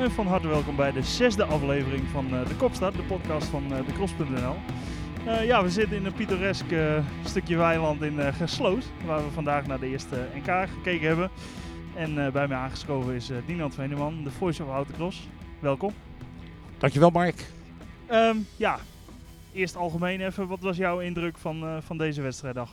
en van harte welkom bij de zesde aflevering van uh, de Kopstad, de podcast van uh, de Cross.nl. Uh, ja, we zitten in een pittoresk stukje weiland in Gesloot, waar we vandaag naar de eerste NK gekeken hebben. En bij mij aangeschoven is Dinant Veneman, de voice of Autocross. Welkom. Dankjewel Mark. Um, ja, eerst algemeen even, wat was jouw indruk van, van deze wedstrijddag?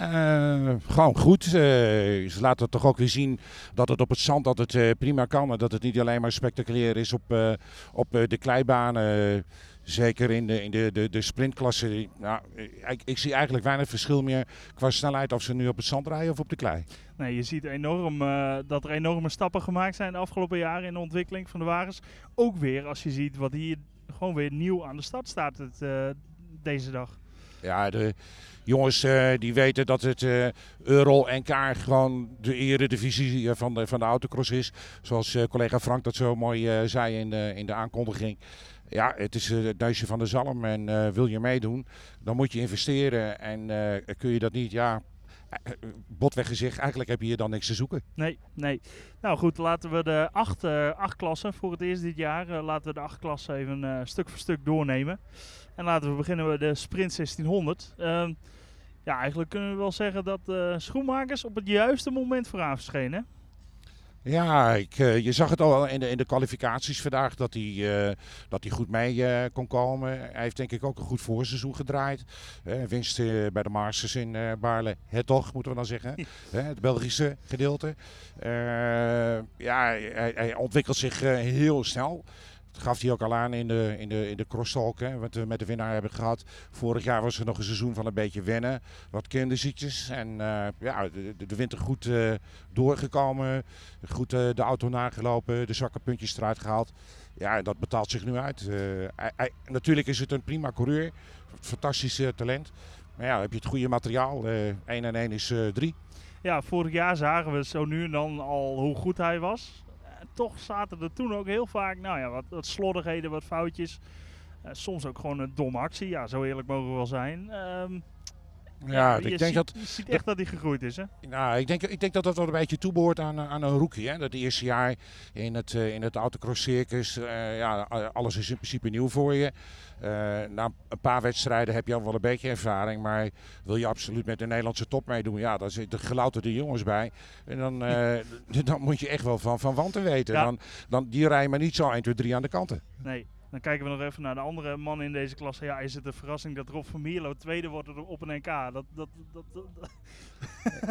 Uh, gewoon goed. Uh, ze laten toch ook weer zien dat het op het zand dat het uh, prima kan. En dat het niet alleen maar spectaculair is op, op de kleibanen. zeker in de, in de, de, de sprintklasse. Nou, ik, ik, zie eigenlijk weinig verschil meer qua snelheid of ze nu op het zand rijden of op de klei. Nee, je ziet enorm, dat er enorme stappen gemaakt zijn de afgelopen jaren in de ontwikkeling van de wagens. Ook weer als je ziet wat hier gewoon weer nieuw aan de start staat het, deze dag. Ja, de jongens uh, die weten dat het uh, Euro NK gewoon de eredivisie van de, van de autocross is. Zoals collega Frank dat zo mooi zei in de, in de aankondiging. Ja, het is het neusje van de zalm en wil je meedoen, dan moet je investeren. En kun je dat niet, ja, botweg gezegd, eigenlijk heb je hier dan niks te zoeken. Nee, nee. Nou goed, laten we de acht, acht klassen voor het eerst dit jaar, laten we de acht klassen even stuk voor stuk doornemen. En laten we beginnen met de Sprint 1600. Uh, ja, eigenlijk kunnen we wel zeggen dat uh, schoenmakers op het juiste moment vooraan verschenen. Ja, ik, uh, je zag het al in de, in de kwalificaties vandaag dat hij, uh, dat hij goed mee kon komen. Hij heeft denk ik ook een goed voorseizoen gedraaid. winst bij de Masters in Baarle, het toch moeten we dan zeggen. het Belgische gedeelte. ja, hij, hij ontwikkelt zich heel snel. Dat gaf hij ook al aan in de, in de, in de crosstalk, hè, wat we met de winnaar hebben gehad. Vorig jaar was er nog een seizoen van een beetje wennen. Wat kinderziektes. En uh, ja, de, winter goed uh, doorgekomen. Goed uh, de auto nagelopen. De zakkenpuntjes eruit gehaald. Ja, dat betaalt zich nu uit. Hij, natuurlijk is het een prima coureur. Fantastisch talent. Maar ja, heb je het goede materiaal. 1 en 1 is 3. Ja, vorig jaar zagen we zo nu en dan al hoe goed hij was toch zaten er toen ook heel vaak, nou ja, wat, wat slordigheden, wat foutjes. Uh, soms ook gewoon een domme actie. Ja, zo eerlijk mogen we wel zijn. Um, ja, ik denk ziet, dat. Je ziet echt dat hij gegroeid is, hè? Nou, ik denk, ik denk dat dat wel een beetje toebehoort aan, aan een rookie. Hè? Dat eerste jaar in het, uh, in het autocross circus, uh, ja, alles is in principe nieuw voor je. Uh, na een paar wedstrijden heb je al wel een beetje ervaring, maar wil je absoluut met de Nederlandse top meedoen, ja, daar zitten gelouterde jongens bij. En dan, dan moet je echt wel van, van wanten weten. Dan, dan, die rijden maar niet zo 1, 2, 3 aan de kanten. Nee. Dan kijken we nog even naar de andere man in deze klasse. Ja, is het een verrassing dat Rob van Mierlo tweede wordt op een NK? Dat, dat, dat, dat, dat,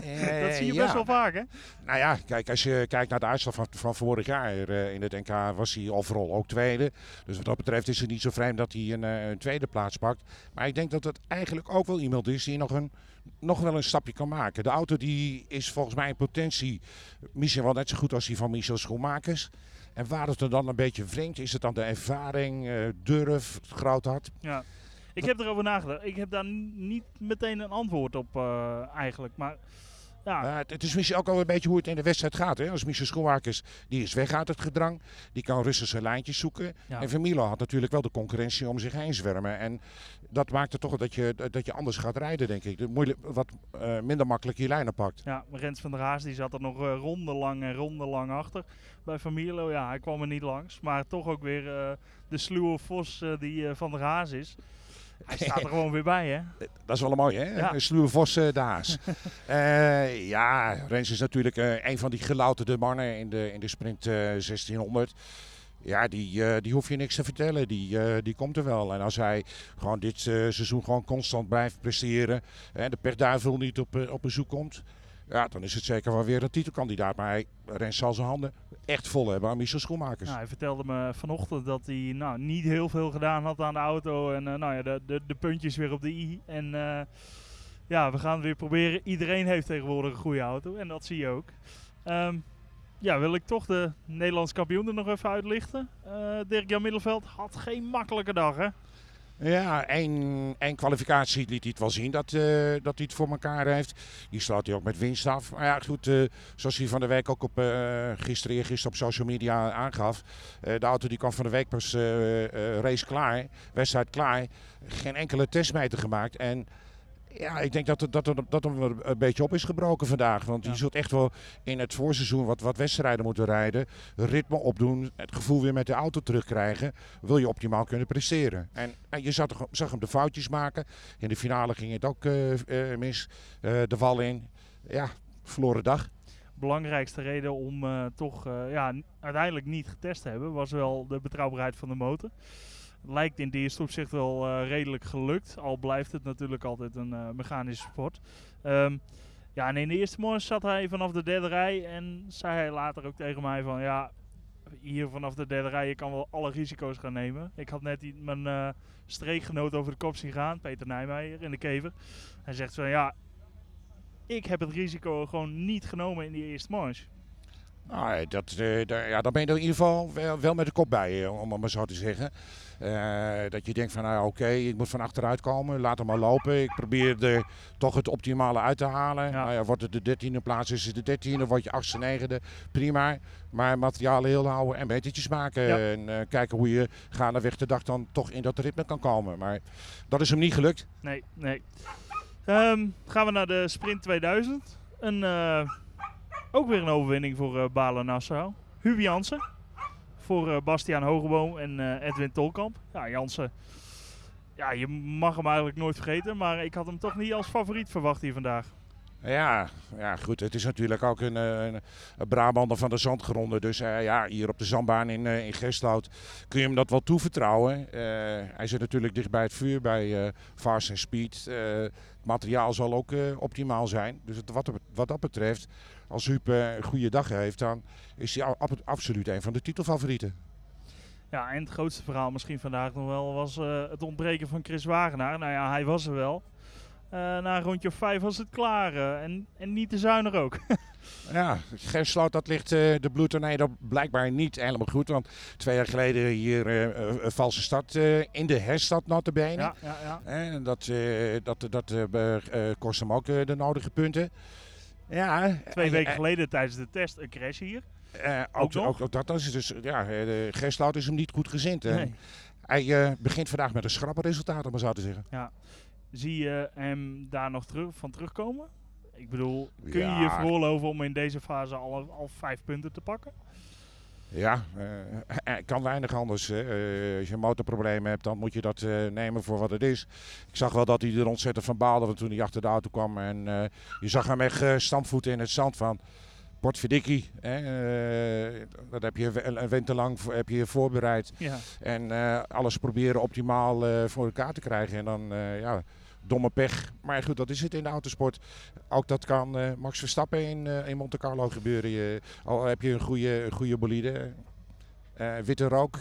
uh, dat zie je best wel vaak, hè? Nou ja, kijk, als je kijkt naar de uitslag van, van vorig jaar uh, in het NK was hij overal ook tweede. Dus wat dat betreft is het niet zo vreemd dat hij een, een tweede plaats pakt. Maar ik denk dat het eigenlijk ook wel iemand is die nog een nog wel een stapje kan maken. De auto die is volgens mij in potentie misschien wel net zo goed als die van Michel Schoenmakers. En waar het er dan een beetje wringt, is het dan de ervaring, uh, durf, het groot hart? Ja. Ik heb erover nagedacht. Ik heb daar niet meteen een antwoord op uh, eigenlijk. Maar ja. Het, is misschien ook al een beetje hoe het in de wedstrijd gaat. Hè? Als Michel Schoenmakers, die is weg uit het gedrang. Die kan zijn lijntjes zoeken. En Vermilo had natuurlijk wel de concurrentie om zich heen zwermen. En dat maakte toch dat je, dat je anders gaat rijden, denk ik. Moeilijk, wat uh, minder makkelijk je lijnen pakt. Ja, Rens van der Haas die zat er nog uh, ronde en ronde lang achter. Bij Vermilo, ja, hij kwam er niet langs. Maar toch ook weer de sluwe vos die van der Haas is. Hij staat er gewoon weer bij, hè? Dat is wel een mooi, hè? Ja. Een sluwe vos uh, Daas. uh, ja, Rens is natuurlijk uh, een van die gelouterde mannen in de, in de sprint 1600. Ja, die, die hoef je niks te vertellen. Die, die komt er wel. En als hij gewoon dit seizoen gewoon constant blijft presteren... en de perduivel niet op, op bezoek komt... Ja, dan is het zeker wel weer een titelkandidaat. Maar hij, Rens zal zijn handen echt vol hebben aan Michel Schoenmakers. Hij vertelde me vanochtend dat hij nou, niet heel veel gedaan had aan de auto. En uh, nou ja, de, de, de, puntjes weer op de i. En uh, ja, we gaan weer proberen. Iedereen heeft tegenwoordig een goede auto. En dat zie je ook. Um, ja, wil ik toch de Nederlands kampioen er nog even uitlichten. Uh, Dirk-Jan Middelveld had geen makkelijke dag, hè? Ja, één, één kwalificatie liet hij wel zien dat, uh, dat hij het voor elkaar heeft. Die slaat hij ook met winst af. Maar ja, goed, uh, zoals hij van de week ook op uh, gisteren, gisteren op social media aangaf. de auto die kwam van de week pas race klaar, wedstrijd klaar. Geen enkele testmeter gemaakt. En Ja, ik denk dat het, dat, dat een beetje op is gebroken vandaag. Want Ja. je zult echt wel in het voorseizoen wat, wat wedstrijden moeten rijden. Ritme opdoen, het gevoel weer met de auto terugkrijgen. Wil je optimaal kunnen presteren. En, en je zag, zag hem de foutjes maken. In de finale ging het ook eh, eh, mis. Eh, de val in. Ja, verloren dag. belangrijkste reden om toch ja, uiteindelijk niet getest te hebben, was wel de betrouwbaarheid van de motor. Lijkt in het eerste opzicht wel eh, redelijk gelukt, al blijft het natuurlijk altijd een eh, mechanische sport. Ehm, ja, en in de eerste morgen zat hij vanaf de derde rij en zei hij later ook tegen mij van ja, hier vanaf de derde rij, je kan wel alle risico's gaan nemen. Ik had net mijn eh, streekgenoot over de kop zien gaan, Peter Nijmeijer in de kever. Hij zegt van ja, ik heb het risico gewoon niet genomen in die eerste manche. Nou, dat, eh, daar, ja, dan ben je er in ieder geval wel, wel met de kop bij, eh, om het maar zo te zeggen. Eh, dat je denkt van, nou oké, ik moet van achteruit komen, laat hem maar lopen. Ik probeer er toch het optimale uit te halen. Ja. Nou ja, wordt het de dertiende plaats, is het de dertiende, word je achtste, negende, prima. Maar materiaal heel houden en metertjes maken. Ja. En eh, kijken hoe je gaandeweg de dag dan toch in dat ritme kan komen. Maar dat is hem niet gelukt. Nee, nee. Ehm, gaan we naar de Sprint 2000. Een, eh, ook weer een overwinning voor eh Balen Nassau. Huub Jansen. Voor eh, Bastiaan Hogeboom en eh, Edwin Tolkamp. Ja, Jansen. Ja, je mag hem eigenlijk nooit vergeten. Maar ik had hem toch niet als favoriet verwacht hier vandaag. Ja, ja, goed. Het is natuurlijk ook een, een, Brabander van de zandgronden. Dus ja, hier op de zandbaan in, eh in kun je hem dat wel toevertrouwen. Hij zit natuurlijk dicht bij het vuur bij Fast and Speed. Het materiaal zal ook optimaal zijn. Dus het, wat, wat dat betreft, als Huub eh, een goede dag heeft, dan is hij ab- absoluut een van de titelfavorieten. Ja, en het grootste verhaal misschien vandaag nog wel was eh, het ontbreken van Chris Wagenaar. Nou ja, hij was er wel. Eh, na een rondje of vijf was het klaar. en, en niet te zuinig ook. Ja, Gersloot, dat ligt de bloedtornado blijkbaar niet helemaal goed. Want twee jaar geleden hier een valse start eh, in de herstad notabene. ja, ja, ja. En dat, dat, dat kost hem ook de nodige punten. Ja, Twee en- weken en- geleden tijdens de test een crash hier. eh, ook ook, ook, dat is dus, ja, eh, de is hem niet goed gezind. Nee. Hij eh, begint vandaag met een schrappe resultaat, om maar zo te zeggen. Zie je hem daar nog terug, van terugkomen? Ik bedoel, kun je Ja. je veroorloven om in deze fase al, al vijf punten te pakken? Ja, hij kan weinig anders. Eh, als je motorproblemen hebt, dan moet je dat nemen voor wat het is. Ik zag wel dat hij er ontzettend van baalde want toen hij achter de auto kwam. En je zag hem echt stampvoeten in het zand van... Eh, dat heb je een een winter lang voor- heb je voorbereid. Ja. En alles proberen optimaal voor elkaar te krijgen. En dan, ja, domme pech. Maar goed, dat is het in de autosport. Ook dat kan eh, Max Verstappen in, eh, in Monte Carlo gebeuren. Je, al heb je een goede, een goede bolide. Eh, witte rook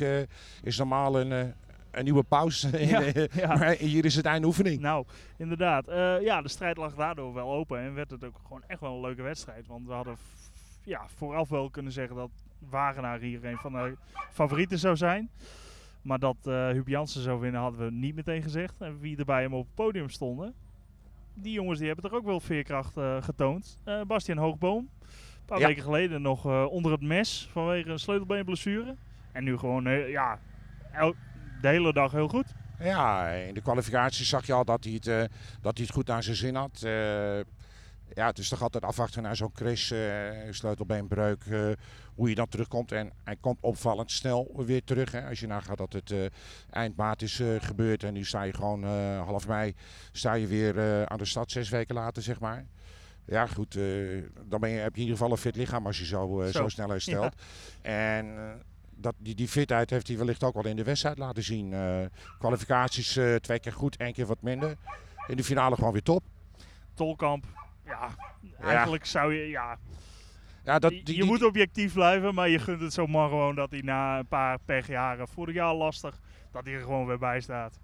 is normaal een, een nieuwe pauze. Ja, In, ja. Maar hier is het eindoefening. Nou, inderdaad. Ja, de strijd lag daardoor wel open en werd het ook gewoon echt wel een leuke wedstrijd. Want we hadden ja, vooraf wel kunnen zeggen dat Wagenaar hier een van de favorieten zou zijn. Maar dat eh Huub Jansen zou winnen hadden we niet meteen gezegd. En wie er bij hem op het podium stonden, die jongens die hebben toch ook wel veerkracht eh, getoond. Eh Bastiaan Hoogboom, een paar Ja. weken geleden nog onder het mes vanwege een sleutelbeenblessure. En nu gewoon, ja, de hele dag heel goed. Ja, in de kwalificaties zag je al dat hij het, dat hij het goed naar zijn zin had. Ja, het is toch altijd afwachten naar zo'n crash, eh, sleutelbeenbreuk, eh, hoe je dan terugkomt. En hij komt opvallend snel weer terug. Hè. Als je nagaat dat het eh, eind maart is gebeurd en nu sta je gewoon half mei sta je weer aan de stad, zes weken later zeg maar. Ja goed, dan ben je, heb je in ieder geval een fit lichaam als je zo, Zo, zo. snel herstelt. En dat, die, die fitheid heeft hij wellicht ook wel in de wedstrijd laten zien. Kwalificaties twee keer goed, één keer wat minder. In de finale gewoon weer top. Tolkamp, ja, eigenlijk zou je, ja, Ja, dat, je die, je die- moet objectief blijven, maar je gunt het zo maar gewoon dat hij na een paar pechjaren, vorig jaar al lastig, dat hij er gewoon weer bij staat.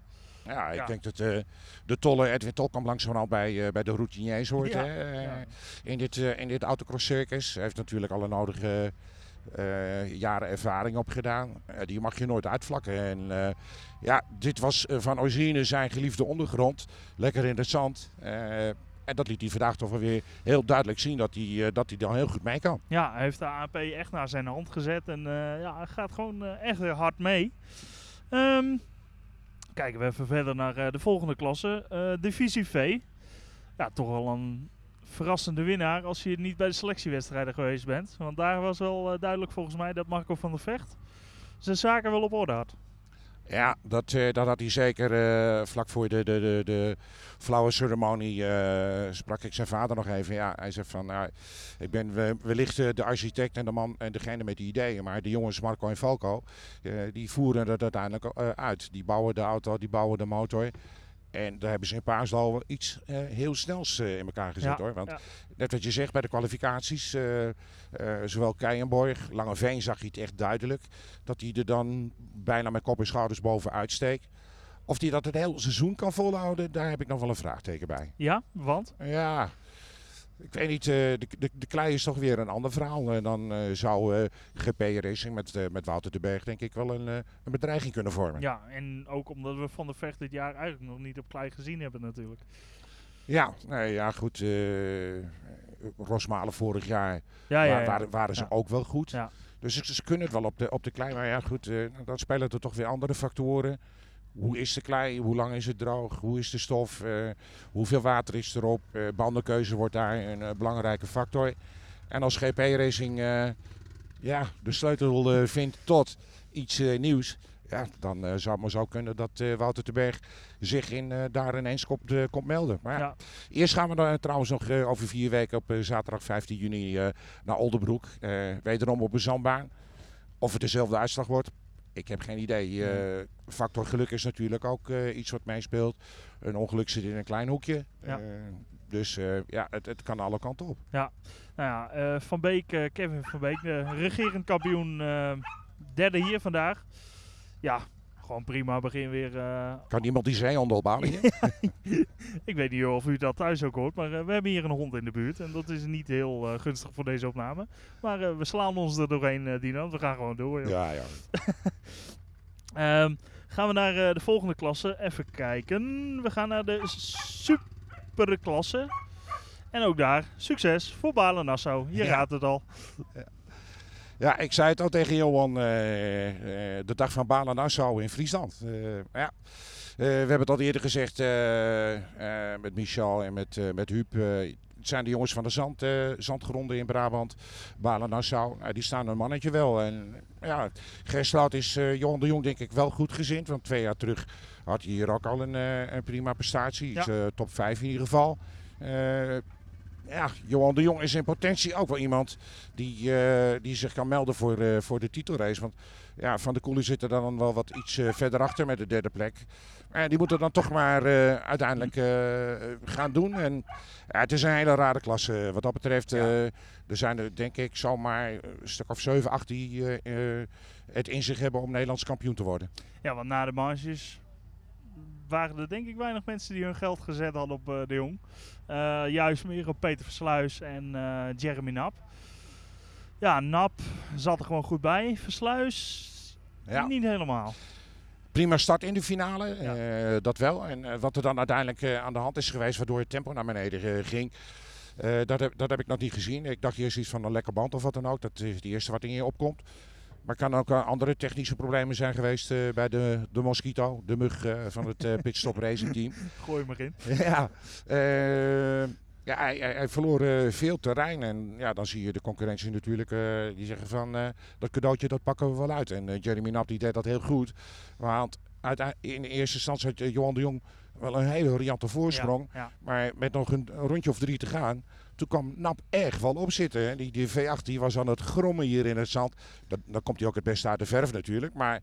ja, ik ja. denk dat eh, de tolle Edwin Tolkamp langzamerhand bij, eh, bij de routiniers hoort. Ja, Hè? Eh, ja. in, dit, eh, in dit autocross circus. Hij heeft natuurlijk alle nodige eh, jaren ervaring opgedaan. Die mag je nooit uitvlakken. En eh, ja, dit was van origine zijn geliefde ondergrond. Lekker in het zand. En dat liet hij vandaag toch weer heel duidelijk zien dat hij, eh, dat hij dan heel goed mee kan. Ja, hij heeft de AP echt naar zijn hand gezet en eh, ja, gaat gewoon eh, echt hard mee. Ehm, kijken we even verder naar de volgende klasse, divisie V. ja, toch wel een verrassende winnaar als je niet bij de selectiewedstrijden geweest bent. Want daar was wel duidelijk volgens mij dat Marco van der Vecht zijn zaken wel op orde had. Ja, dat, uh, dat had hij zeker uh, vlak voor de, de, de, de flauwe ceremonie. Uh, sprak ik zijn vader nog even. Ja, hij zegt van, nou, ik ben wellicht de architect en de man en degene met de ideeën. Maar de jongens Marco en Falco, die voeren het uiteindelijk uit. Die bouwen de auto, die bouwen de motor. En daar hebben ze in Paasdal iets uh, heel snels uh, in elkaar gezet hoor. Want net wat je zegt bij de kwalificaties, uh, zowel Keienborg, Langeveen zag je het echt duidelijk. Dat hij er dan bijna met kop en schouders bovenuit steekt. Of hij dat het hele seizoen kan volhouden, daar heb ik nog wel een vraagteken bij. Ja, want? Ja, ik weet niet, de, de, de klei is toch weer een ander verhaal. dan zou GP Racing met, met Wouter de Berg denk ik wel een, een bedreiging kunnen vormen. Ja, en ook omdat we Van de Vecht dit jaar eigenlijk nog niet op klei gezien hebben natuurlijk. Ja, nee, ja goed. Rosmalen vorig jaar ja, ja, ja. Waren, waren, ze ook wel goed. Dus ze, kunnen het wel op de, op de klei. Maar ja goed, dan spelen er toch weer andere factoren. Hoe is de klei? Hoe lang is het droog? Hoe is de stof? Uh, hoeveel water is erop? Uh, bandenkeuze wordt daar een uh, belangrijke factor. En als GP Racing ja, de sleutel vindt tot iets nieuws, ja, dan zou het maar zo kunnen dat Wouter de Berg zich in, daar ineens komt, komt melden. Maar ja. eerst gaan we dan trouwens nog over vier weken op zaterdag 15 juni naar Oldenbroek. wederom op een zandbaan. Of het dezelfde uitslag wordt, ik heb geen idee. Uh, factor geluk is natuurlijk ook uh, iets wat meespeelt. Een ongeluk zit in een klein hoekje. Ja. Uh, dus ja, het, het, kan alle kanten op. Ja, nou ja, Van Beek, Kevin van Beek, de regerend kampioen, derde hier vandaag. Ja, gewoon prima begin weer. Uh... Kan iemand die zeehond opbouwen ik weet niet of u dat thuis ook hoort, maar uh, we hebben hier een hond in de buurt. En dat is niet heel uh, gunstig voor deze opname. Maar we slaan ons er doorheen, Dino. We gaan gewoon door. Joh. Ja, ja. um, gaan we naar de volgende klasse. Even kijken. We gaan naar de superklasse. En ook daar succes voor Balen Nassau. Je ja. raadt het al. Ja. Ik zei het al tegen Johan, uh, uh, de dag van Balen Nassau in Friesland. Uh, ja. we hebben het al eerder gezegd met Michel en met, met Huub. het zijn de jongens van de zand, zandgronden in Brabant, Balen Nassau. die staan een mannetje wel. En ja, Gersloot is Johan de Jong denk ik wel goed gezind. Want twee jaar terug had hij hier ook al een, een prima prestatie. Ja. top 5 in ieder geval ja, Johan de Jong is in potentie ook wel iemand die, uh, die zich kan melden voor, uh, voor de titelrace. Want ja, Van de Koelen zit er dan wel wat iets uh, verder achter met de derde plek. Maar die moeten dan toch maar uiteindelijk gaan doen. En het is een hele rare klasse wat dat betreft. er zijn er denk ik zomaar een stuk of 7, 8 die het in zich hebben om Nederlands kampioen te worden. Ja, want na de marges waren er denk ik weinig mensen die hun geld gezet hadden op uh, de Jong. Uh, juist meer op Peter Versluis en uh, Jeremy Nap. Ja, Nap zat er gewoon goed bij. Versluis ja. niet helemaal. Prima start in de finale, ja. dat wel. En wat er dan uiteindelijk aan de hand is geweest, waardoor het tempo naar beneden ging, dat, heb, dat heb ik nog niet gezien. Ik dacht eerst iets van een lekker band of wat dan ook. Dat is het eerste wat in je opkomt. Maar kan ook uh, andere technische problemen zijn geweest uh, bij de, de Mosquito, de mug uh, van het Pitstop Racing Team. Gooi maar in. ja, ja hij, hij, hij, verloor veel terrein. En ja, dan zie je de concurrentie natuurlijk, die zeggen van dat cadeautje dat pakken we wel uit. En Jeremy Nap die deed dat heel goed. Want in eerste instantie had Johan de Jong wel een hele riante voorsprong. Maar met nog een, rondje of drie te gaan, toen kwam Nap erg wel op zitten. Die, die V8 die was aan het grommen hier in het zand. Dat, dan komt hij ook het beste uit de verf natuurlijk. Maar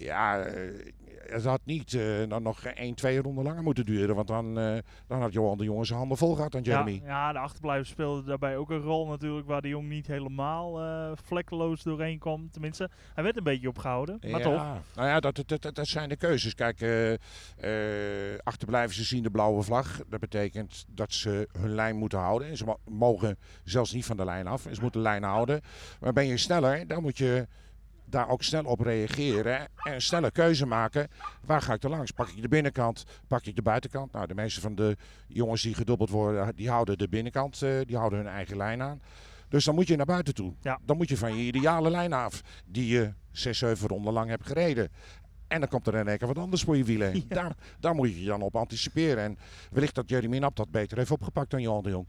ja, eh, het had niet uh, dan nog één, twee ronden langer moeten duren. Want dan, uh, dan had Johan de Jong zijn handen vol gehad aan Jeremy. Ja, ja, de achterblijver speelde daarbij ook een rol natuurlijk. Waar de Jong niet helemaal uh, vlekkeloos doorheen kwam. Tenminste, hij werd een beetje opgehouden. Maar ja, toch. Nou ja, dat, dat, dat, dat zijn de keuzes. Kijk, achterblijvers zien de blauwe vlag. Dat betekent dat ze hun lijn moeten houden. En ze mogen zelfs niet van de lijn af. Ze moeten de lijn houden. Maar ben je sneller, dan moet je daar ook snel op reageren en snelle keuze maken. Waar ga ik er langs? Pak ik de binnenkant, pak ik de buitenkant? Nou, de meeste van de jongens die gedubbeld worden, die houden de binnenkant, uh, die houden hun eigen lijn aan. Dus dan moet je naar buiten toe. Ja. Dan moet je van je ideale lijn af, die je 6, 7 ronden lang hebt gereden. En dan komt er in één keer wat anders voor je wielen. Ja. Daar, daar moet je je dan op anticiperen. En wellicht dat Jeremy Nap dat beter heeft opgepakt dan Johan de Jong.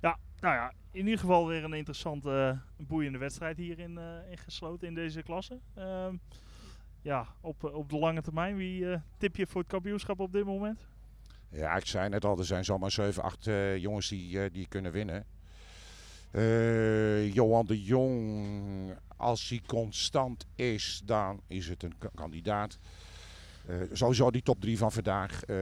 Ja, nou ja, in ieder geval weer een interessante, eh, boeiende wedstrijd hier in, eh, in gesloten in deze klasse. Ehm, ja, op, eh, op de lange termijn, wie tip je voor het kampioenschap op dit moment? Ja, ik zei net al, er zijn zomaar 7, 8 eh, jongens die, die kunnen winnen. Eh, Johan de Jong, als hij constant is, dan is het een ka- kandidaat. Eh, sowieso die top 3 van vandaag. Eh,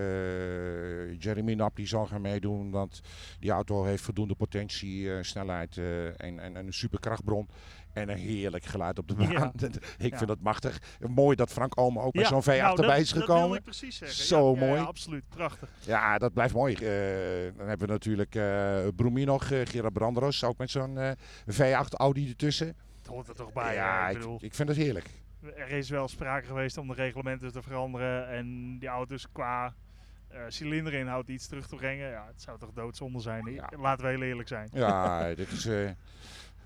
Jeremy Nap die zal gaan meedoen, want die auto heeft voldoende potentie, eh, snelheid en, en, en een superkrachtbron. En een heerlijk geluid op de baan. Ja. ik Ja. vind dat machtig. Mooi dat Frank Omen ook met zo'n V8 nou, dat- erbij is Dat wil gekomen. ik precies zeggen. Zo mooi. Absoluut, prachtig. Ja, dat blijft mooi. Dan hebben we natuurlijk eh Broemie nog, Gerard Brandros, ook met zo'n eh, V8 Audi ertussen. Het hoort er toch bij. ja, ik, ik bedoel, ik vind het heerlijk. Er is wel sprake geweest om de reglementen te veranderen en die auto's qua eh cilinderinhoud iets terug te brengen. Ja, het zou toch doodzonde zijn. Ja. Laten we heel eerlijk zijn. Ja, dit is... eh,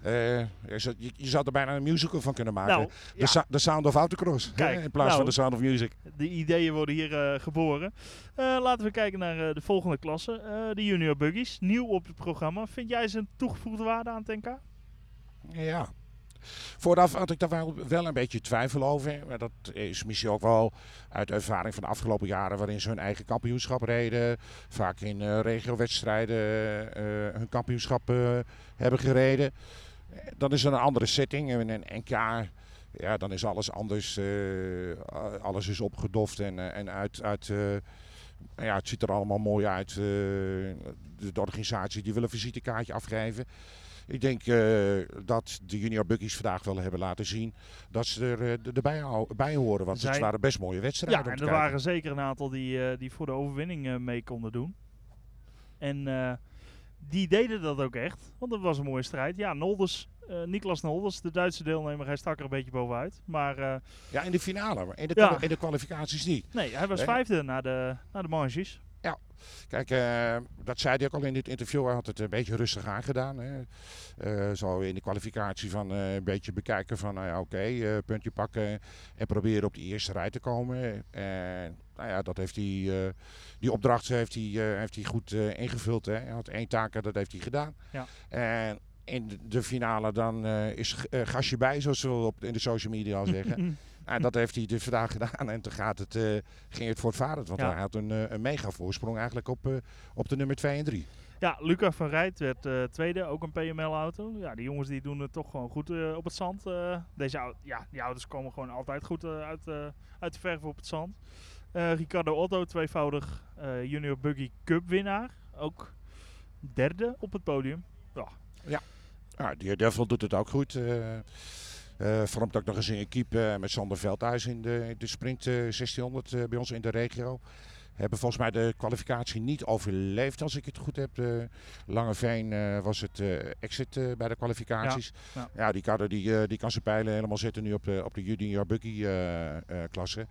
eh, je, zou, je, je zou er bijna een musical van kunnen maken. Nou, de, ja. sa- de Sound of Autocross, hè, in plaats nou. van de Sound of Music. De ideeën worden hier geboren. Laten we kijken naar de volgende klasse. de Junior Buggies. Nieuw op het programma. Vind jij ze een toegevoegde waarde aan het NK? Ja. Vooraf had ik daar wel, een beetje twijfel over. Maar dat is misschien ook wel uit ervaring van de afgelopen jaren waarin ze hun eigen kampioenschap reden. Vaak in eh regiowedstrijden eh, hun kampioenschap eh, hebben gereden. Dan is er een andere setting. In een NK, ja, dan is alles anders. alles is opgedoft en, en uit... uit ja, het ziet er allemaal mooi uit. de organisatie die wil een visitekaartje afgeven. Ik denk eh, dat de junior buggies vandaag wel hebben laten zien dat ze er eh, erbij bij horen. Want het waren best mooie wedstrijden Ja, en er kijken. waren zeker een aantal die, eh, die voor de overwinning mee konden doen. En die deden dat ook echt, want het was een mooie strijd. Ja, Nolders, eh, Niklas Nolders, de Duitse deelnemer, hij stak er een beetje bovenuit. Maar Ja, in de finale, maar in de, Ja. de kwalificaties niet. nee, hij was vijfde naar de, naar de manches. Kijk, eh, dat zei hij ook al in dit interview. Hij had het een beetje rustig aangedaan. Hè. Eh, zo in de kwalificatie van eh, een beetje bekijken van, nou ja, oké, puntje pakken en proberen op die eerste rij te komen. En nou ja, dat heeft hij, die opdracht heeft hij, heeft hij goed ingevuld. Hè. Hij had één taak, dat heeft hij gedaan. Ja. En in de- de finale dan is gasje bij, zoals we op, in de social media al zeggen. En dat heeft hij dus vandaag gedaan. En toen gaat het, eh, ging het voortvarend. Want Ja. hij had een, eh, een mega voorsprong eigenlijk op, eh, op de nummer 2 en 3. Ja, Luca van Rijt werd tweede, ook een PML-auto. Ja, die jongens die doen het toch gewoon goed op het zand. deze ja, die auto's komen gewoon altijd goed uit, uit de verf op het zand. Ricardo Otto, tweevoudig Junior Buggy Cup winnaar. Ook derde op het podium. Ja, die Devil doet het ook goed. Eh vormt ook nog eens een keep eh, met Sander Veldhuis in de, de sprint eh, 1600 eh, bij ons in de regio. Hebben volgens mij de kwalificatie niet overleefd als ik het goed heb. Eh, Langeveen was het exit bij de kwalificaties. Ja, Ja, die, kan, die, die kan zijn pijlen helemaal zetten nu op de, op de junior buggy klasse.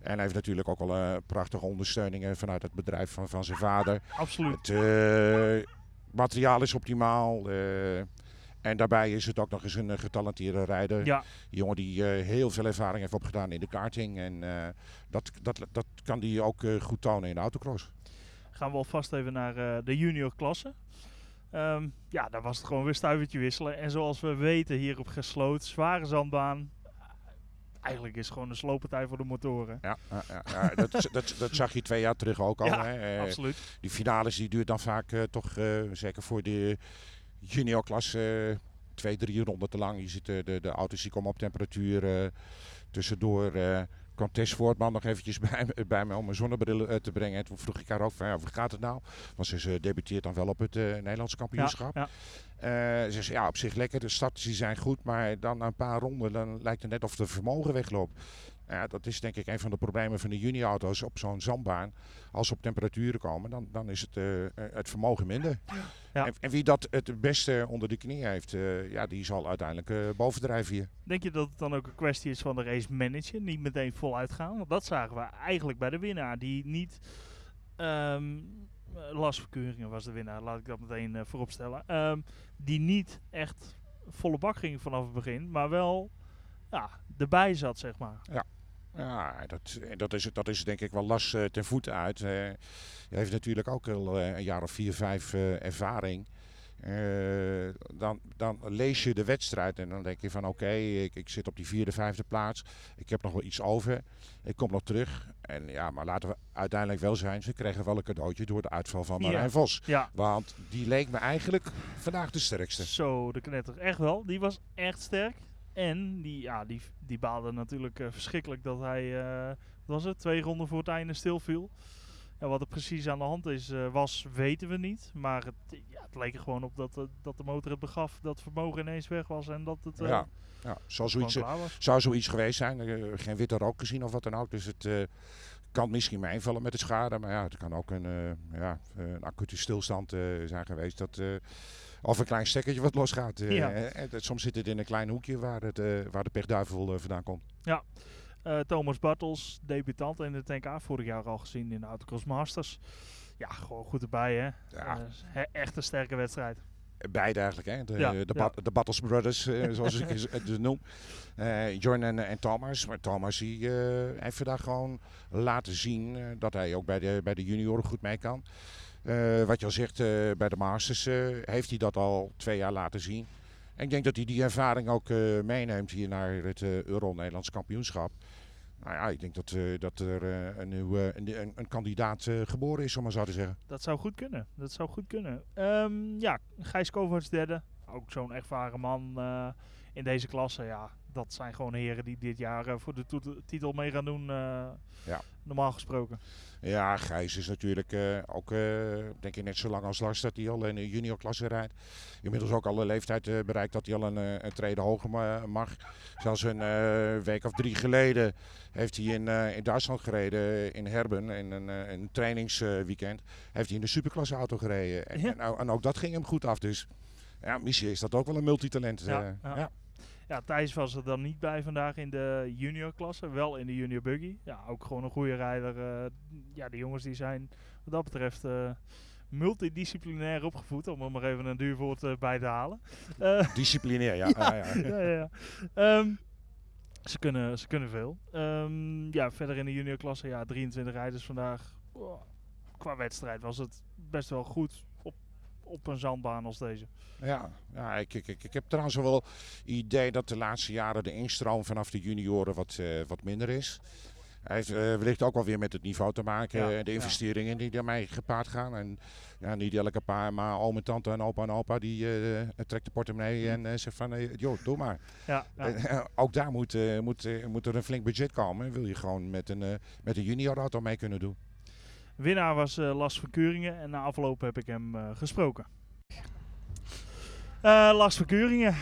En hij heeft natuurlijk ook al prachtige ondersteuningen vanuit het bedrijf van, van zijn vader. Absoluut. Het materiaal is optimaal. En daarbij is het ook nog eens een eh, getalenteerde rijder. Ja, Een jongen die eh, heel veel ervaring heeft opgedaan in de karting. En eh, dat, dat, dat kan hij ook goed tonen in de autocross. gaan we alvast even naar de junior klasse. Ehm, ja, daar was het gewoon weer stuivertje wisselen. En zoals we weten hier op Gesloot, zware zandbaan. Eigenlijk is het gewoon een slooppartij voor de motoren. Ja, ja, ja, dat, dat, dat zag je twee jaar terug ook al. Ja, hè. Absoluut. die finales die duurt dan vaak toch, zeker voor de juniorklasse, eh, twee, drie ronden te lang. Je ziet eh, de, de auto's die komen op temperatuur. eh, tussendoor eh kwam Tess Voortman nog eventjes bij, bij me om mijn zonnebril te brengen. En toen vroeg ik haar ook van, ja, hoe gaat het nou? Want ze debuteert dan wel op het Nederlands kampioenschap. Ja, ze zei, ja, op zich lekker. De starts die zijn goed, maar dan na een paar ronden dan lijkt het net of de vermogen wegloopt. Ja, dat is denk ik een van de problemen van de juniorauto's op zo'n zandbaan. Als ze op temperaturen komen, dan, dan is het, eh, eh, het vermogen minder. Ja. En, en wie dat het beste onder de knie heeft, eh, ja, die zal uiteindelijk eh, bovendrijven hier. Denk je dat het dan ook een kwestie is van de race manager? Niet meteen voluit gaan? Want dat zagen we eigenlijk bij de winnaar. Die niet... Lars Verkeuringen was de winnaar, laat ik dat meteen eh, vooropstellen. Ehm, die niet echt volle bak ging vanaf het begin, maar wel ja, erbij zat, zeg maar. Ja, dat, dat, is, dat is denk ik wel last uh, ten voeten uit. Uh, hij heeft natuurlijk ook al uh, een jaar of vier, vijf ervaring. dan, dan lees je de wedstrijd en dan denk je van oké, ik, ik zit op die vierde, vijfde plaats. Ik heb nog wel iets over. Ik kom nog terug. En ja, maar laten we uiteindelijk wel zijn, ze kregen wel een cadeautje door de uitval van Marijn ja. Vos. Ja. Want die leek me eigenlijk vandaag de sterkste. Zo, de knetter. Echt wel. Die was echt sterk. En die, ja, die, die baalde natuurlijk uh, verschrikkelijk dat hij, uh, was het, twee ronden voor het einde stilviel. En wat er precies aan de hand is, uh, was, weten we niet. Maar het, ja, het leek er gewoon op dat, dat de motor het begaf, dat vermogen ineens weg was en dat het ja. Ja, zou zoiets, zou zoiets geweest zijn. geen witte rook gezien of wat dan ook. Dus het kan misschien meevallen met de schade. Maar ja, het kan ook een, ja, een acute stilstand zijn geweest. Dat of een klein stekkertje wat losgaat. Uh, ja. soms zit het in een klein hoekje waar, het, uh, waar de pechduivel uh, vandaan komt. Ja. Thomas Bartels, debutant in de TNK, vorig jaar al gezien in de Autocross Masters. Ja, gewoon goed erbij hè. Ja. echt een sterke wedstrijd. Beide eigenlijk, hè? De, ja, de, ja. de Battles Brothers, zoals ik het noem. Jorn en, en Thomas. Maar Thomas die, heeft vandaag gewoon laten zien dat hij ook bij de, bij de junioren goed mee kan. Uh, wat je al zegt, uh, bij de Masters uh, heeft hij dat al twee jaar laten zien. En ik denk dat hij die ervaring ook meeneemt hier naar het Euro-Nederlands kampioenschap. Nou ja, ik denk dat, dat er een, nieuwe, een, kandidaat geboren is, om maar zo te zeggen. Dat zou goed kunnen. Dat zou goed kunnen. Um, ja, Gijs Kovacs derde. Ook zo'n ervaren man in deze klasse. Ja, dat zijn gewoon heren die dit jaar voor de titel mee gaan doen. ja. Normaal gesproken. Ja, Gijs is natuurlijk uh, ook, denk ik, net zo lang als Lars dat hij al in de juniorklasse rijdt. Inmiddels ook al een leeftijd bereikt dat hij al een, een trede hoger mag. Zelfs een week of drie geleden heeft hij in, in Duitsland gereden, in Herben, in een, een trainingsweekend. heeft hij in de superklasse auto gereden. En, ja. en, en, ook dat ging hem goed af. Dus ja, misschien is dat ook wel een multitalent. ja. ja. Ja, Thijs was er dan niet bij vandaag in de juniorklasse. Wel in de junior buggy. Ja, ook gewoon een goede rijder. Uh, ja, de jongens die zijn wat dat betreft uh, multidisciplinair opgevoed. Om er maar even een duur woord uh, bij te halen. Disciplinair, ja. ja, ja, ja. ja. Um, ze, kunnen, ze kunnen veel. Um, ja, verder in de juniorklasse, ja, 23 rijders vandaag. Oh, qua wedstrijd was het best wel goed op een zandbaan als deze. Ja, ja ik, ik, ik, ik heb trouwens wel idee dat de laatste jaren de instroom vanaf de junioren wat, uh, wat minder is. Hij heeft uh, wellicht ook wel weer met het niveau te maken. Ja, de investeringen ja. die daarmee gepaard gaan. En ja, niet elke paar, maar oom en tante en opa en opa die uh, trekt de portemonnee en uh, zegt van, joh, doe maar. Ja, ook daar moet, moet, moet er een flink budget komen. Wil je gewoon met een, met een junior auto mee kunnen doen. Winnaar was uh, Lars van Keuringen en na afloop heb ik hem uh, gesproken. Uh, Lars van Keuringen,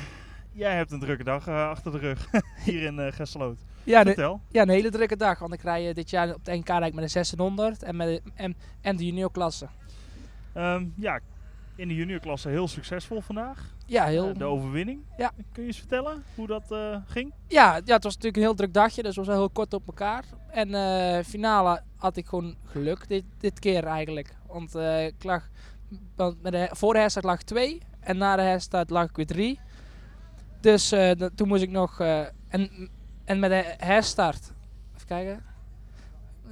jij hebt een drukke dag achter de rug hier in Gesloot. Ja, Vertel. ja, een hele drukke dag. Want ik rij dit jaar op de NK met een 600 en, met en de juniorklasse. Um, ja, in de juniorklasse heel succesvol vandaag. Ja, heel. Uh, de overwinning. Ja. Kun je eens vertellen hoe dat uh, ging? Ja, ja, het was natuurlijk een heel druk dagje, dus we waren heel kort op elkaar. En uh, finale had ik gewoon geluk dit, dit keer eigenlijk. Want ik lag, want met de, voor de herstart lag 2 en na de herstart lag ik weer 3. Dus toen moest ik nog. en, en met de herstart. Even kijken.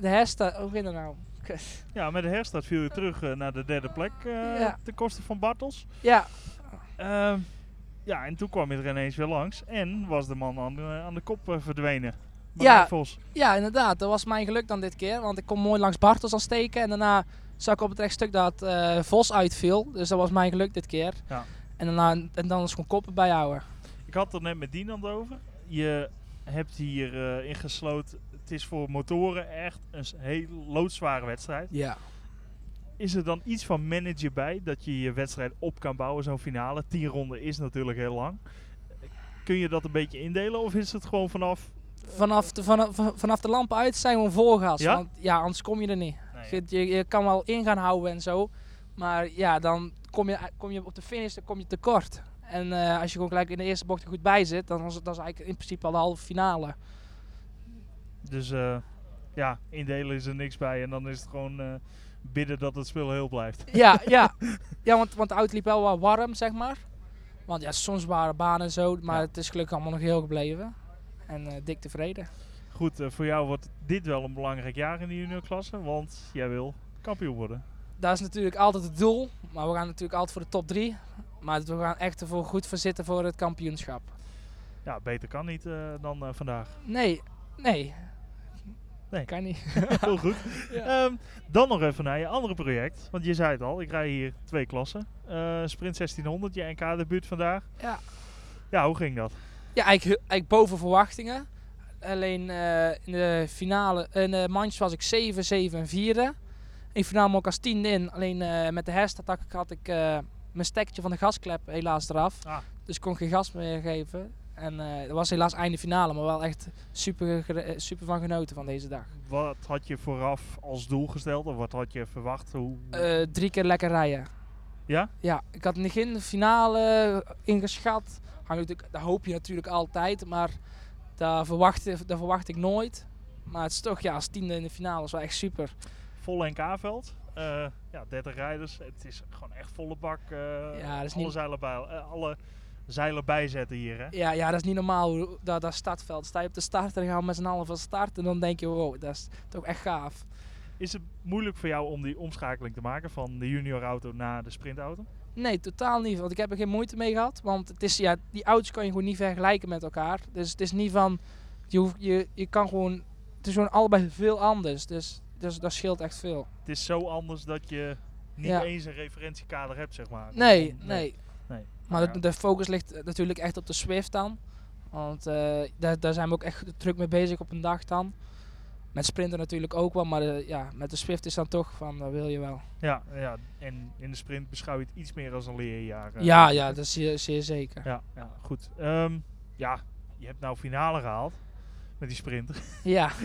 De herstart. Hoe ging dat nou? Ja, met de herstart viel je terug uh, naar de derde plek uh, ja. ten koste van Bartels. Ja. Uh, ja, en toen kwam je er ineens weer langs en was de man aan de, aan de kop uh, verdwenen. ja, Vos. ja, inderdaad. Dat was mijn geluk dan dit keer, want ik kon mooi langs Bartels aan steken en daarna zag ik op het rechtstuk dat Vos uitviel. Dus dat was mijn geluk dit keer. Ja. En, daarna, en dan is gewoon koppen bijhouden. Ik had er net met Dinand over. Je hebt hier ingesloten het is voor motoren echt een heel loodzware wedstrijd. Ja. Is er dan iets van manager bij dat je je wedstrijd op kan bouwen, zo'n finale? Tien ronden is natuurlijk heel lang. Kun je dat een beetje indelen of is het gewoon vanaf... Vanaf de, vanaf, vanaf de lampen uit zijn we voorgas. Ja? Want ja, anders kom je er niet. Nee, je, je, kan wel in gaan houden en zo. Maar ja, dan kom je, kom je op de finish dan kom je tekort. En uh, als je gewoon gelijk in de eerste bocht er goed bij zit, dan is het, is eigenlijk in principe al de halve finale. Dus uh, ja, indelen is er niks bij. En dan is het gewoon uh, bidden dat het spul heel blijft. Ja, ja. ja want, want de auto liep wel wat warm, zeg maar. Want ja, soms waren banen en zo. Maar ja. het is gelukkig allemaal nog heel gebleven. En uh, dik tevreden. goed, eh, voor jou wordt dit wel een belangrijk jaar in de juniorklasse, want jij wil kampioen worden. Dat is natuurlijk altijd het doel. Maar we gaan natuurlijk altijd voor de top 3. Maar we gaan echt ervoor goed voor zitten voor het kampioenschap. Ja, beter kan niet eh, dan eh, vandaag. Nee, nee. Nee. Kan niet. Heel goed. Ja. Ehm, dan nog even naar je andere project. Want je zei het al, ik rij hier twee klassen. Eh, Sprint 1600, je NK-debuut vandaag. Ja. Ja, hoe ging dat? Ja, eigenlijk, eigenlijk boven verwachtingen. Alleen eh, in de finale, in de manches was ik 7, 7 en 4. In finale ik als tiende in. Alleen eh, met de herstatak had ik eh, mijn stekkertje van de gasklep helaas eraf. Ah. Dus ik kon geen gas meer geven. En eh dat was helaas einde finale, maar wel echt super, eh, super van genoten van deze dag. Wat had je vooraf als doel gesteld? Of wat had je verwacht? Hoe... Eh, drie keer lekker rijden. ja? Ja, ik had in het begin de finale ingeschat. Dat hoop je natuurlijk altijd, maar daar verwacht, dat verwacht ik nooit. Maar het is toch, ja, als tiende in de finale is wel echt super. Vol NK-veld. Eh, ja, 30 rijders. Het is gewoon echt volle bak. eh, Ja, dat is alle, niet- zeilen bij, eh, alle zeilen bijzetten hier, hè? Ja, ja dat is niet normaal, dat, dat startveld. Sta je op de start en dan gaan we met z'n allen van start. En dan denk je, wow, dat is toch echt gaaf. Is het moeilijk voor jou om die omschakeling te maken van de juniorauto naar de sprintauto? Nee, totaal niet. Want ik heb er geen moeite mee gehad. Want het is, ja, die auto's kan je gewoon niet vergelijken met elkaar. Dus het is niet van, je, hoeft, je, je kan gewoon, het is gewoon allebei veel anders. Dus, dus dat scheelt echt veel. Het is zo anders dat je niet Ja. eens een referentiekader hebt, zeg maar. Nee, nee. nee. Maar de, focus ligt eh, natuurlijk echt op de Swift dan. Want eh, daar, daar zijn we ook echt druk mee bezig op een dag dan. Met sprinten natuurlijk ook wel, maar eh, ja, met de Swift is dan toch van, dat wil je wel. Ja, ja, en in de sprint beschouw je het iets meer als een leerjaar. Ja, ja, dat is zeer, zeer zeker. Ja, ja goed. Ehm, ja, je hebt nou finale gehaald met die sprinter. Ja.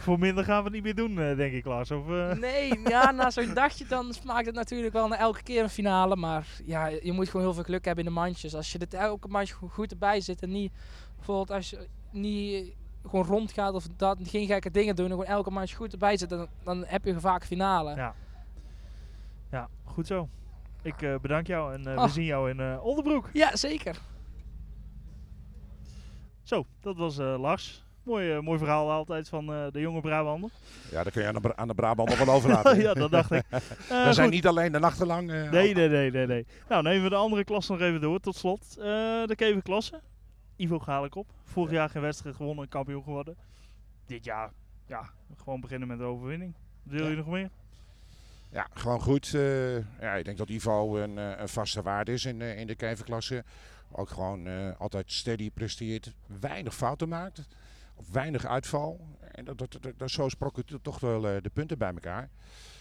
Voor minder gaan we het niet meer doen, eh, denk ik, Lars. Of, eh, Nee, ja, na zo'n dagje dan smaakt het natuurlijk wel naar elke keer een finale. Maar ja, je moet gewoon heel veel geluk hebben in de mandjes. Als je dit elke mandje go- goed erbij zit en niet, bijvoorbeeld als je niet gewoon rondgaat of dat, geen gekke dingen doen en gewoon elke mandje goed erbij zit, dan, dan heb je vaak finale. Ja. ja, goed zo. Ik eh, bedank jou en we Oh. zien jou in Oldenbroek. Ja, zeker. Zo, dat was Lars. Mooi, eh, mooi verhaal altijd van eh, de jonge Brabander. Ja, dat kun je aan de, Bra- aan de wel overlaten. ja, dat dacht ik. Eh, We zijn niet alleen de nachten lang. Nee, nee, nee, nee, nee. Nou, nemen we de andere klasse nog even door, tot slot. De Kevenklasse. Ivo Galekop. Vorig jaar geen wedstrijd gewonnen en kampioen geworden. Dit jaar, ja, gewoon beginnen met de overwinning. Wil je nog meer? Ja, gewoon goed. ja, ik denk dat Ivo een, een vaste waarde is in, in de keverklasse. Ook gewoon altijd steady presteert. Weinig fouten maakt. Of weinig uitval. En dat, dat, dat, dat zo sprokkelt toch wel eh, de punten bij elkaar.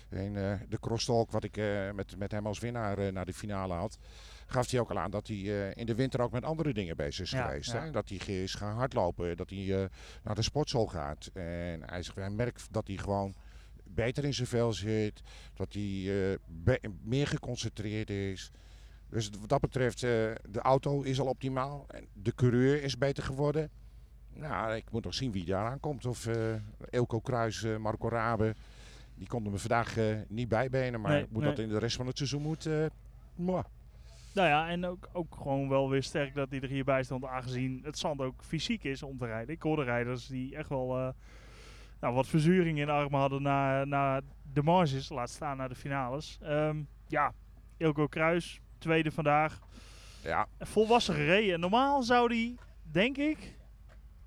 En eh, de crosstalk wat ik eh, met, met hem als winnaar naar de finale had. Gaf hij ook al aan dat hij in de winter ook met andere dingen bezig is Ja, geweest. ja. Hè? Dat hij is gaan hardlopen. Dat hij naar de sportschool gaat. En hij, zegt, hij merkt dat hij gewoon beter in zijn vel zit. Dat hij meer geconcentreerd is. Dus wat dat betreft, de auto is al optimaal. En de coureur is beter geworden. Nou, ik moet nog zien wie daar aankomt. Of eh Elko Kruis, eh, Marco Rabe. Die konden me vandaag eh, niet bijbenen. Maar Nee, nee. dat in de rest van het seizoen moet... mwah. Nou ja, en ook, ook gewoon wel weer sterk dat hij er hierbij stond, aangezien het zand ook fysiek is om te rijden. Ik hoorde rijders die echt wel nou, wat verzuring in de armen hadden na, na de marges, laat staan naar de finales. Ehm, ja, Ilko Kruis, tweede vandaag. Ja, Volwassen gereden. En normaal zou die, denk ik,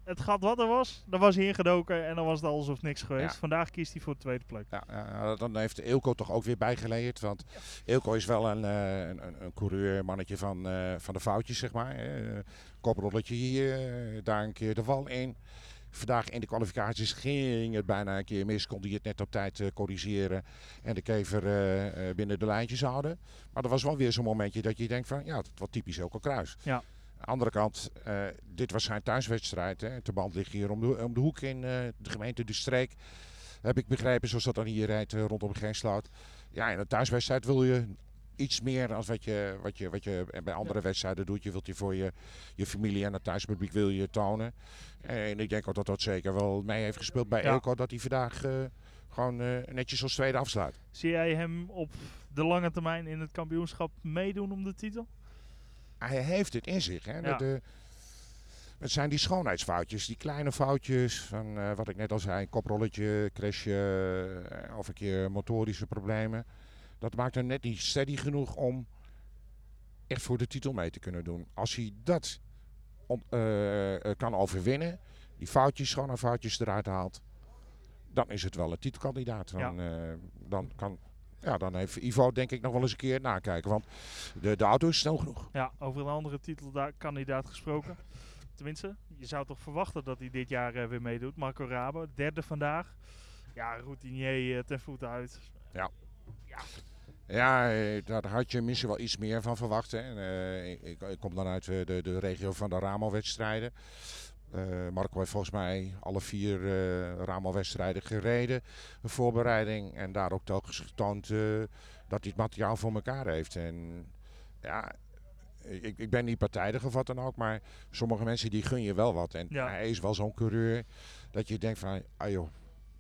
het gat wat er was, daar was hij ingedoken en dan was het alsof niks geweest. Ja. Vandaag kiest hij voor de tweede plek. Ja, ja, dan heeft Eelco toch ook weer bijgeleerd. Want Eelco is wel een, eh, een, een, coureur, mannetje van, eh, van de foutjes, zeg maar. Eh, Koprolletje hier, daar een keer de wal in. Vandaag in de kwalificaties ging het bijna een keer mis. Kon hij het net op tijd corrigeren en de kever binnen de lijntjes houden. Maar er was wel weer zo'n momentje dat je denkt van, ja, het was typisch Eelco Kruis. Ja. Aan de andere kant, eh, dit was zijn thuiswedstrijd. Hè. De band ligt hier om de, om de hoek in eh, de gemeente De Streek. Heb ik begrepen, zoals dat dan hier rijdt eh, rondom Geensloot. Ja, in een thuiswedstrijd wil je iets meer dan wat je, wat je, wat je bij andere wedstrijden doet. Je wilt je voor je, je familie en het thuispubliek wil je tonen. En ik denk ook dat dat zeker wel mee heeft gespeeld bij Ja. Elko. Dat hij vandaag gewoon netjes als tweede afsluit. Zie jij hem op de lange termijn in het kampioenschap meedoen om de titel? Hij heeft het in zich. Hè? Ja. De- Het zijn die schoonheidsfoutjes, die kleine foutjes van eh, wat ik net al zei, koprolletje, crashje eh, of een keer motorische problemen. Dat maakt hem net niet steady genoeg om echt voor de titel mee te kunnen doen. Als hij dat eh, kan overwinnen, die foutjes, schoonheidsfoutjes eruit haalt, dan is het wel een titelkandidaat. Dan, eh, dan, kan, ja, dan heeft Ivo denk ik nog wel eens een keer nakijken, want de, de auto is snel genoeg. Ja, over een andere titelkandidaat gesproken. Tenminste, je zou toch verwachten dat hij dit jaar eh, weer meedoet. Marco Rabo, derde vandaag. Ja, routinier eh, ten voeten uit. Ja, eh, daar had je misschien wel iets meer van verwacht. Hè. En, ik, ik, kom dan uit de, de regio van de Ramo-wedstrijden. Eh, Marco heeft volgens mij alle vier eh Ramo-wedstrijden gereden. Een voorbereiding. En daar ook telkens getoond eh, dat hij het materiaal voor elkaar heeft. En ja, ik, ik ben niet partijdig of wat dan ook. Maar sommige mensen die gun je wel wat. En Ja. hij is wel zo'n coureur dat je denkt van... Ah joh,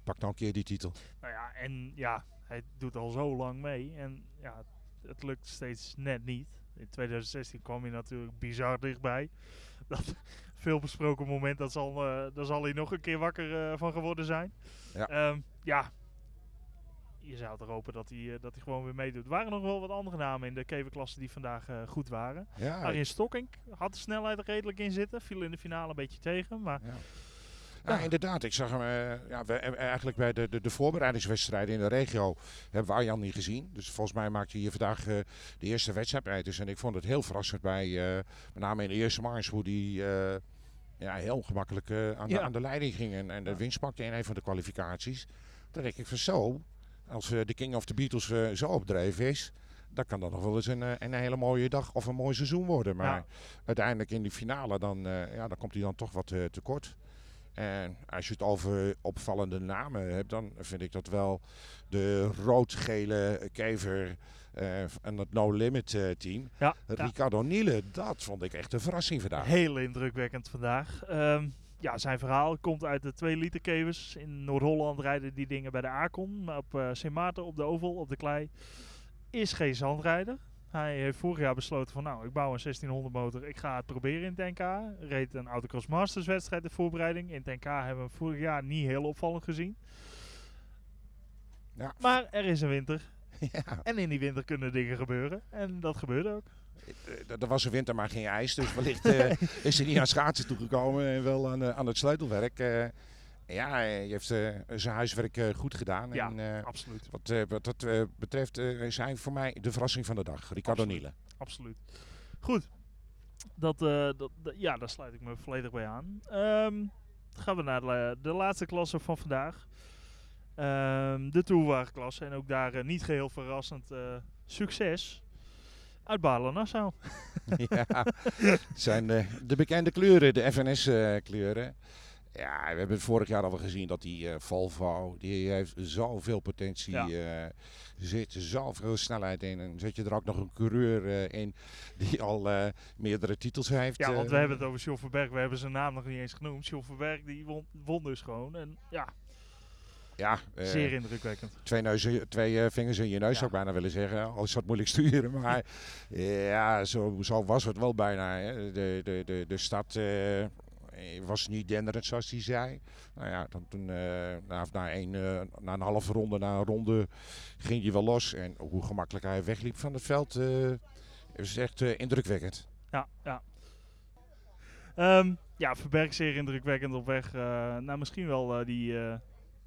pak dan een keer die titel. Nou ja, en ja, hij doet al zo lang mee. En ja, het lukt steeds net niet. In 2016 kwam hij natuurlijk bizar dichtbij. Dat veel besproken moment, dat zal, eh, daar zal hij nog een keer wakker eh, van geworden zijn. Ja. Ehm, ja. Je zou toch hopen dat hij, eh, dat hij gewoon weer meedoet. Er waren nog wel wat andere namen in de keverklasse die vandaag goed waren. Ja, Arjen Stokking had de snelheid er redelijk in zitten. Viel in de finale een beetje tegen. Maar Ja. Ja, inderdaad. Ik zag hem eh, ja, we, hebben eigenlijk bij de, de, de voorbereidingswedstrijden in de regio hebben we Arjan niet gezien. Dus volgens mij maakte hij hier vandaag eh, de eerste wedstrijd. Dus en ik vond het heel verrassend bij, eh, met name in de eerste mars, hoe die eh, ja, heel gemakkelijk eh, aan, de, aan de leiding ging en, en de winst pakte in een van de kwalificaties. Dan denk ik van zo, als eh, de King of the Beatles eh, zo opdreven is, dan kan dat nog wel eens een, eh, een hele mooie dag of een mooi seizoen worden. Maar Ja. uiteindelijk in die finale, dan, eh, ja, dan komt hij dan toch wat eh, tekort. En als je het over opvallende namen hebt, dan vind ik dat wel de rood-gele kever eh, en het No Limit eh, team. ja, ja. Ricardo Niele, dat vond ik echt een verrassing vandaag. Heel indrukwekkend vandaag. Ehm, ja, zijn verhaal komt uit de 2 liter kevers. In Noord-Holland rijden die dingen bij de Acon. Maar op eh Sint Maarten, op de Oval, op de klei, is geen zandrijder. Hij heeft vorig jaar besloten van nou, ik bouw een 1600 motor. Ik ga het proberen in het NK. Reed een Autocross Masters wedstrijd de voorbereiding. In het NK hebben we hem vorig jaar niet heel opvallend gezien. Ja. Maar er is een winter. ja, En in die winter kunnen dingen gebeuren. En dat gebeurde ook. eh, er was een winter maar geen ijs, dus wellicht eh, is hij niet aan schaatsen toegekomen en wel aan, eh, aan het sleutelwerk. Eh, ja, hij heeft eh, zijn huiswerk eh, goed gedaan. Ja. En, eh, Absoluut. wat, wat dat betreft is hij voor mij de verrassing van de dag, Ricardo Absoluut. Niele. absoluut. Goed. Dat, dat, ja, daar sluit ik me volledig bij aan. Dan gaan we naar de, de laatste klasse van vandaag. Ehm, de Tourwagenklasse. En ook daar niet geheel verrassend succes. Uit Balen-Nassau. ja, het zijn eh, de bekende kleuren, de FNS-kleuren. Ja, we hebben het vorig jaar al gezien dat die eh, Volvo, die heeft zoveel potentie. Ja. eh, er zit zoveel snelheid in. En zet je er ook nog een coureur eh, in die al meerdere titels heeft. Ja, want we hebben het over John Verberg. We hebben zijn naam nog niet eens genoemd. John Verberg die won, won dus gewoon. En ja, Ja, zeer indrukwekkend. twee, neuzen, twee vingers in je neus Ja. zou ik bijna willen zeggen. Al is dat moeilijk sturen. Maar ja, zo, zo was het wel bijna. Hè. De, de, de, de stad was niet denderend zoals hij zei. Nou ja, dan, toen, eh, na, een, eh, na een halve ronde, na een ronde ging hij wel los. En hoe gemakkelijk hij wegliep van het veld eh is echt eh, indrukwekkend. Ja, ja. Ehm, ja, Verberg zeer indrukwekkend op weg naar misschien wel eh, die, eh,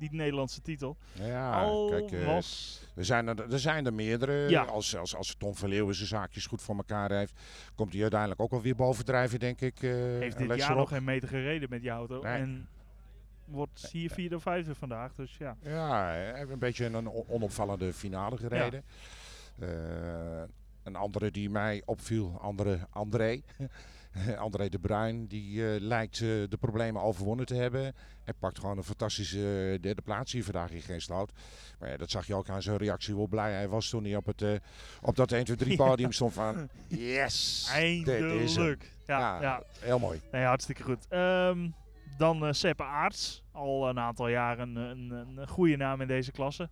die Nederlandse titel. Ja, Al kijk, eh, was... Er zijn er, er zijn er meerdere. Ja. Als, als, als Tom Verleeuwen zijn zaakjes goed voor elkaar heeft, komt hij uiteindelijk ook wel weer bovendrijven, denk ik. eh, Heeft dit jaar nog geen meter gereden met die auto. Nee. En wordt hier vierde of vijfde vandaag. Dus ja. Ja, een beetje een on- onopvallende finale gereden. Eh, een andere die mij opviel, andere André. André de Bruin, die eh, lijkt eh, de problemen overwonnen te hebben. Hij pakt gewoon een fantastische eh, derde plaats hier vandaag in Geestloot. Maar ja, dat zag je ook aan zijn reactie, hoe blij hij was toen hij op, het, op dat 1, 2, 3 Ja. podium stond van... Yes, dit is hem. Eindelijk. Ja, ja. heel mooi. Nee, hartstikke goed. Ehm, dan eh Seppe Aarts. Al een aantal jaren een, een, een goede naam in deze klasse.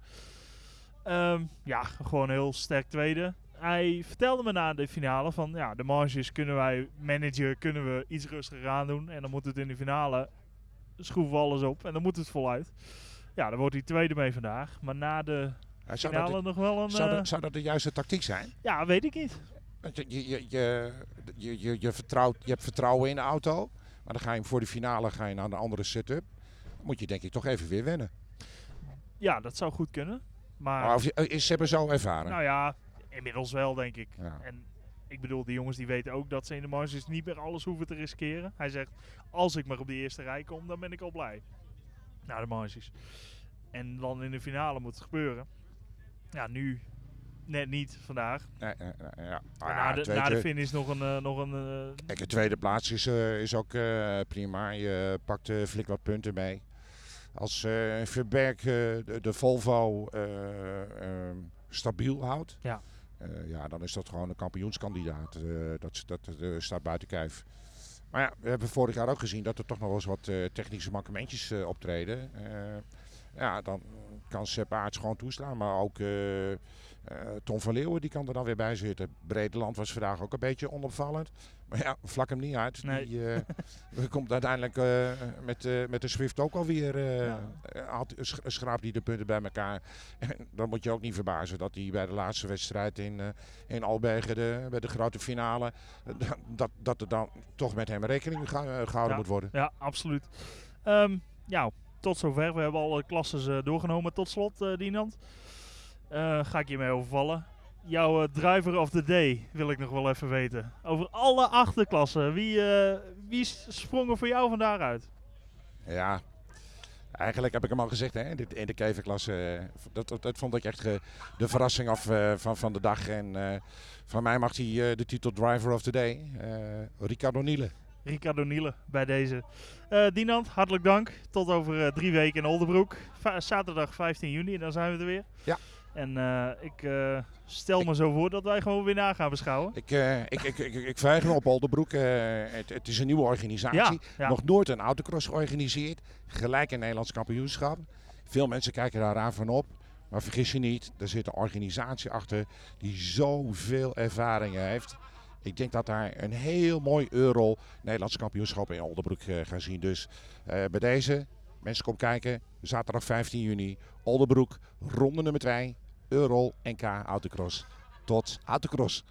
Ehm, ja, gewoon heel sterk tweede. Hij vertelde me na de finale van ja, de marges kunnen wij managen, kunnen we iets rustiger aan doen. En dan moet het in de finale schroeven we alles op en dan moet het voluit. Ja, dan wordt hij tweede mee vandaag. Maar na de Ja, zou, finale dat, nog wel een... zou, eh, dat, zou dat de juiste tactiek zijn? ja, weet ik niet. Want je, je, je, je, je, vertrouwt, je hebt vertrouwen in de auto. Maar dan ga je hem voor de finale ga je naar een andere setup. Dan moet je denk ik toch even weer wennen. Ja, dat zou goed kunnen. Maar Maar of je- is ze hebben zo ervaren. nou ja, inmiddels wel denk ik. Ja. En ik bedoel, die jongens die weten ook dat ze in de marges niet meer alles hoeven te riskeren. Hij zegt, als ik maar op de eerste rij kom, dan ben ik al blij. Naar de marges. En dan in de finale moet het gebeuren. Ja, nu net niet vandaag. Nee, nee, nee, ja. Ah, na, de, tweede- na de finish nog een... eh, nog een eh, Kijk, de tweede plaats is, eh, is ook prima. Je pakt flink wat punten mee. Als Verberg de, de Volvo stabiel houdt, Ja. Eh, ja, dan is dat gewoon een kampioenskandidaat. Eh, dat dat eh, staat buiten kijf. Maar ja, we hebben vorig jaar ook gezien dat er toch nog eens wat technische mankementjes optreden. Ja, dan kan Sepp Aerts gewoon toeslaan. Maar ook eh, Tom van Leeuwen die kan er dan weer bij zitten. Bredeland was vandaag ook een beetje onopvallend. Maar ja, vlak hem niet uit. Nee. Die eh, komt uiteindelijk eh, met, met de Swift ook alweer. Ja. had, schraapt hij de punten bij elkaar. En dan moet je ook niet verbazen dat hij bij de laatste wedstrijd in, in Albergen, de, bij de grote finale, dat- dat, er dan toch met hem rekening gehou- eh, gehouden Ja. moet worden. Ja, absoluut. Ehm, ja, tot zover. We hebben alle klasses eh, doorgenomen. Tot slot, Dinant. Eh, ga ik hiermee overvallen. Jouw eh, driver of the day wil ik nog wel even weten. Over alle achterklassen. Wie, eh, wie sprong er voor jou vandaag uit? Ja, eigenlijk heb ik hem al gezegd hè, in de, in de keverklasse. dat, dat, dat vond ik echt de verrassing af van, van de dag. En van mij mag hij de titel Driver of the Day. Ricardo Niele. Ricardo Niele bij deze. Eh Dinant, hartelijk dank. Tot over drie weken in Oldenbroek. Va- zaterdag 15 juni, en dan zijn we er weer. Ja. En eh, ik eh, stel me zo voor dat wij gewoon weer na gaan beschouwen. Ik, eh, ik, ik, ik, ik me op Oldenbroek. eh, het, het is een nieuwe organisatie. Ja, ja. Nog nooit een autocross georganiseerd. Gelijk een Nederlands kampioenschap. Veel mensen kijken daar raar van op. Maar vergis je niet, er zit een organisatie achter die zoveel ervaringen heeft. Ik denk dat daar een heel mooi Euro Nederlands kampioenschap in Oldenbroek gaan zien. Dus bij deze, mensen kom kijken. Zaterdag 15 juni, Oldenbroek, ronde nummer 2. Euro NK Autocross. Tot Autocross.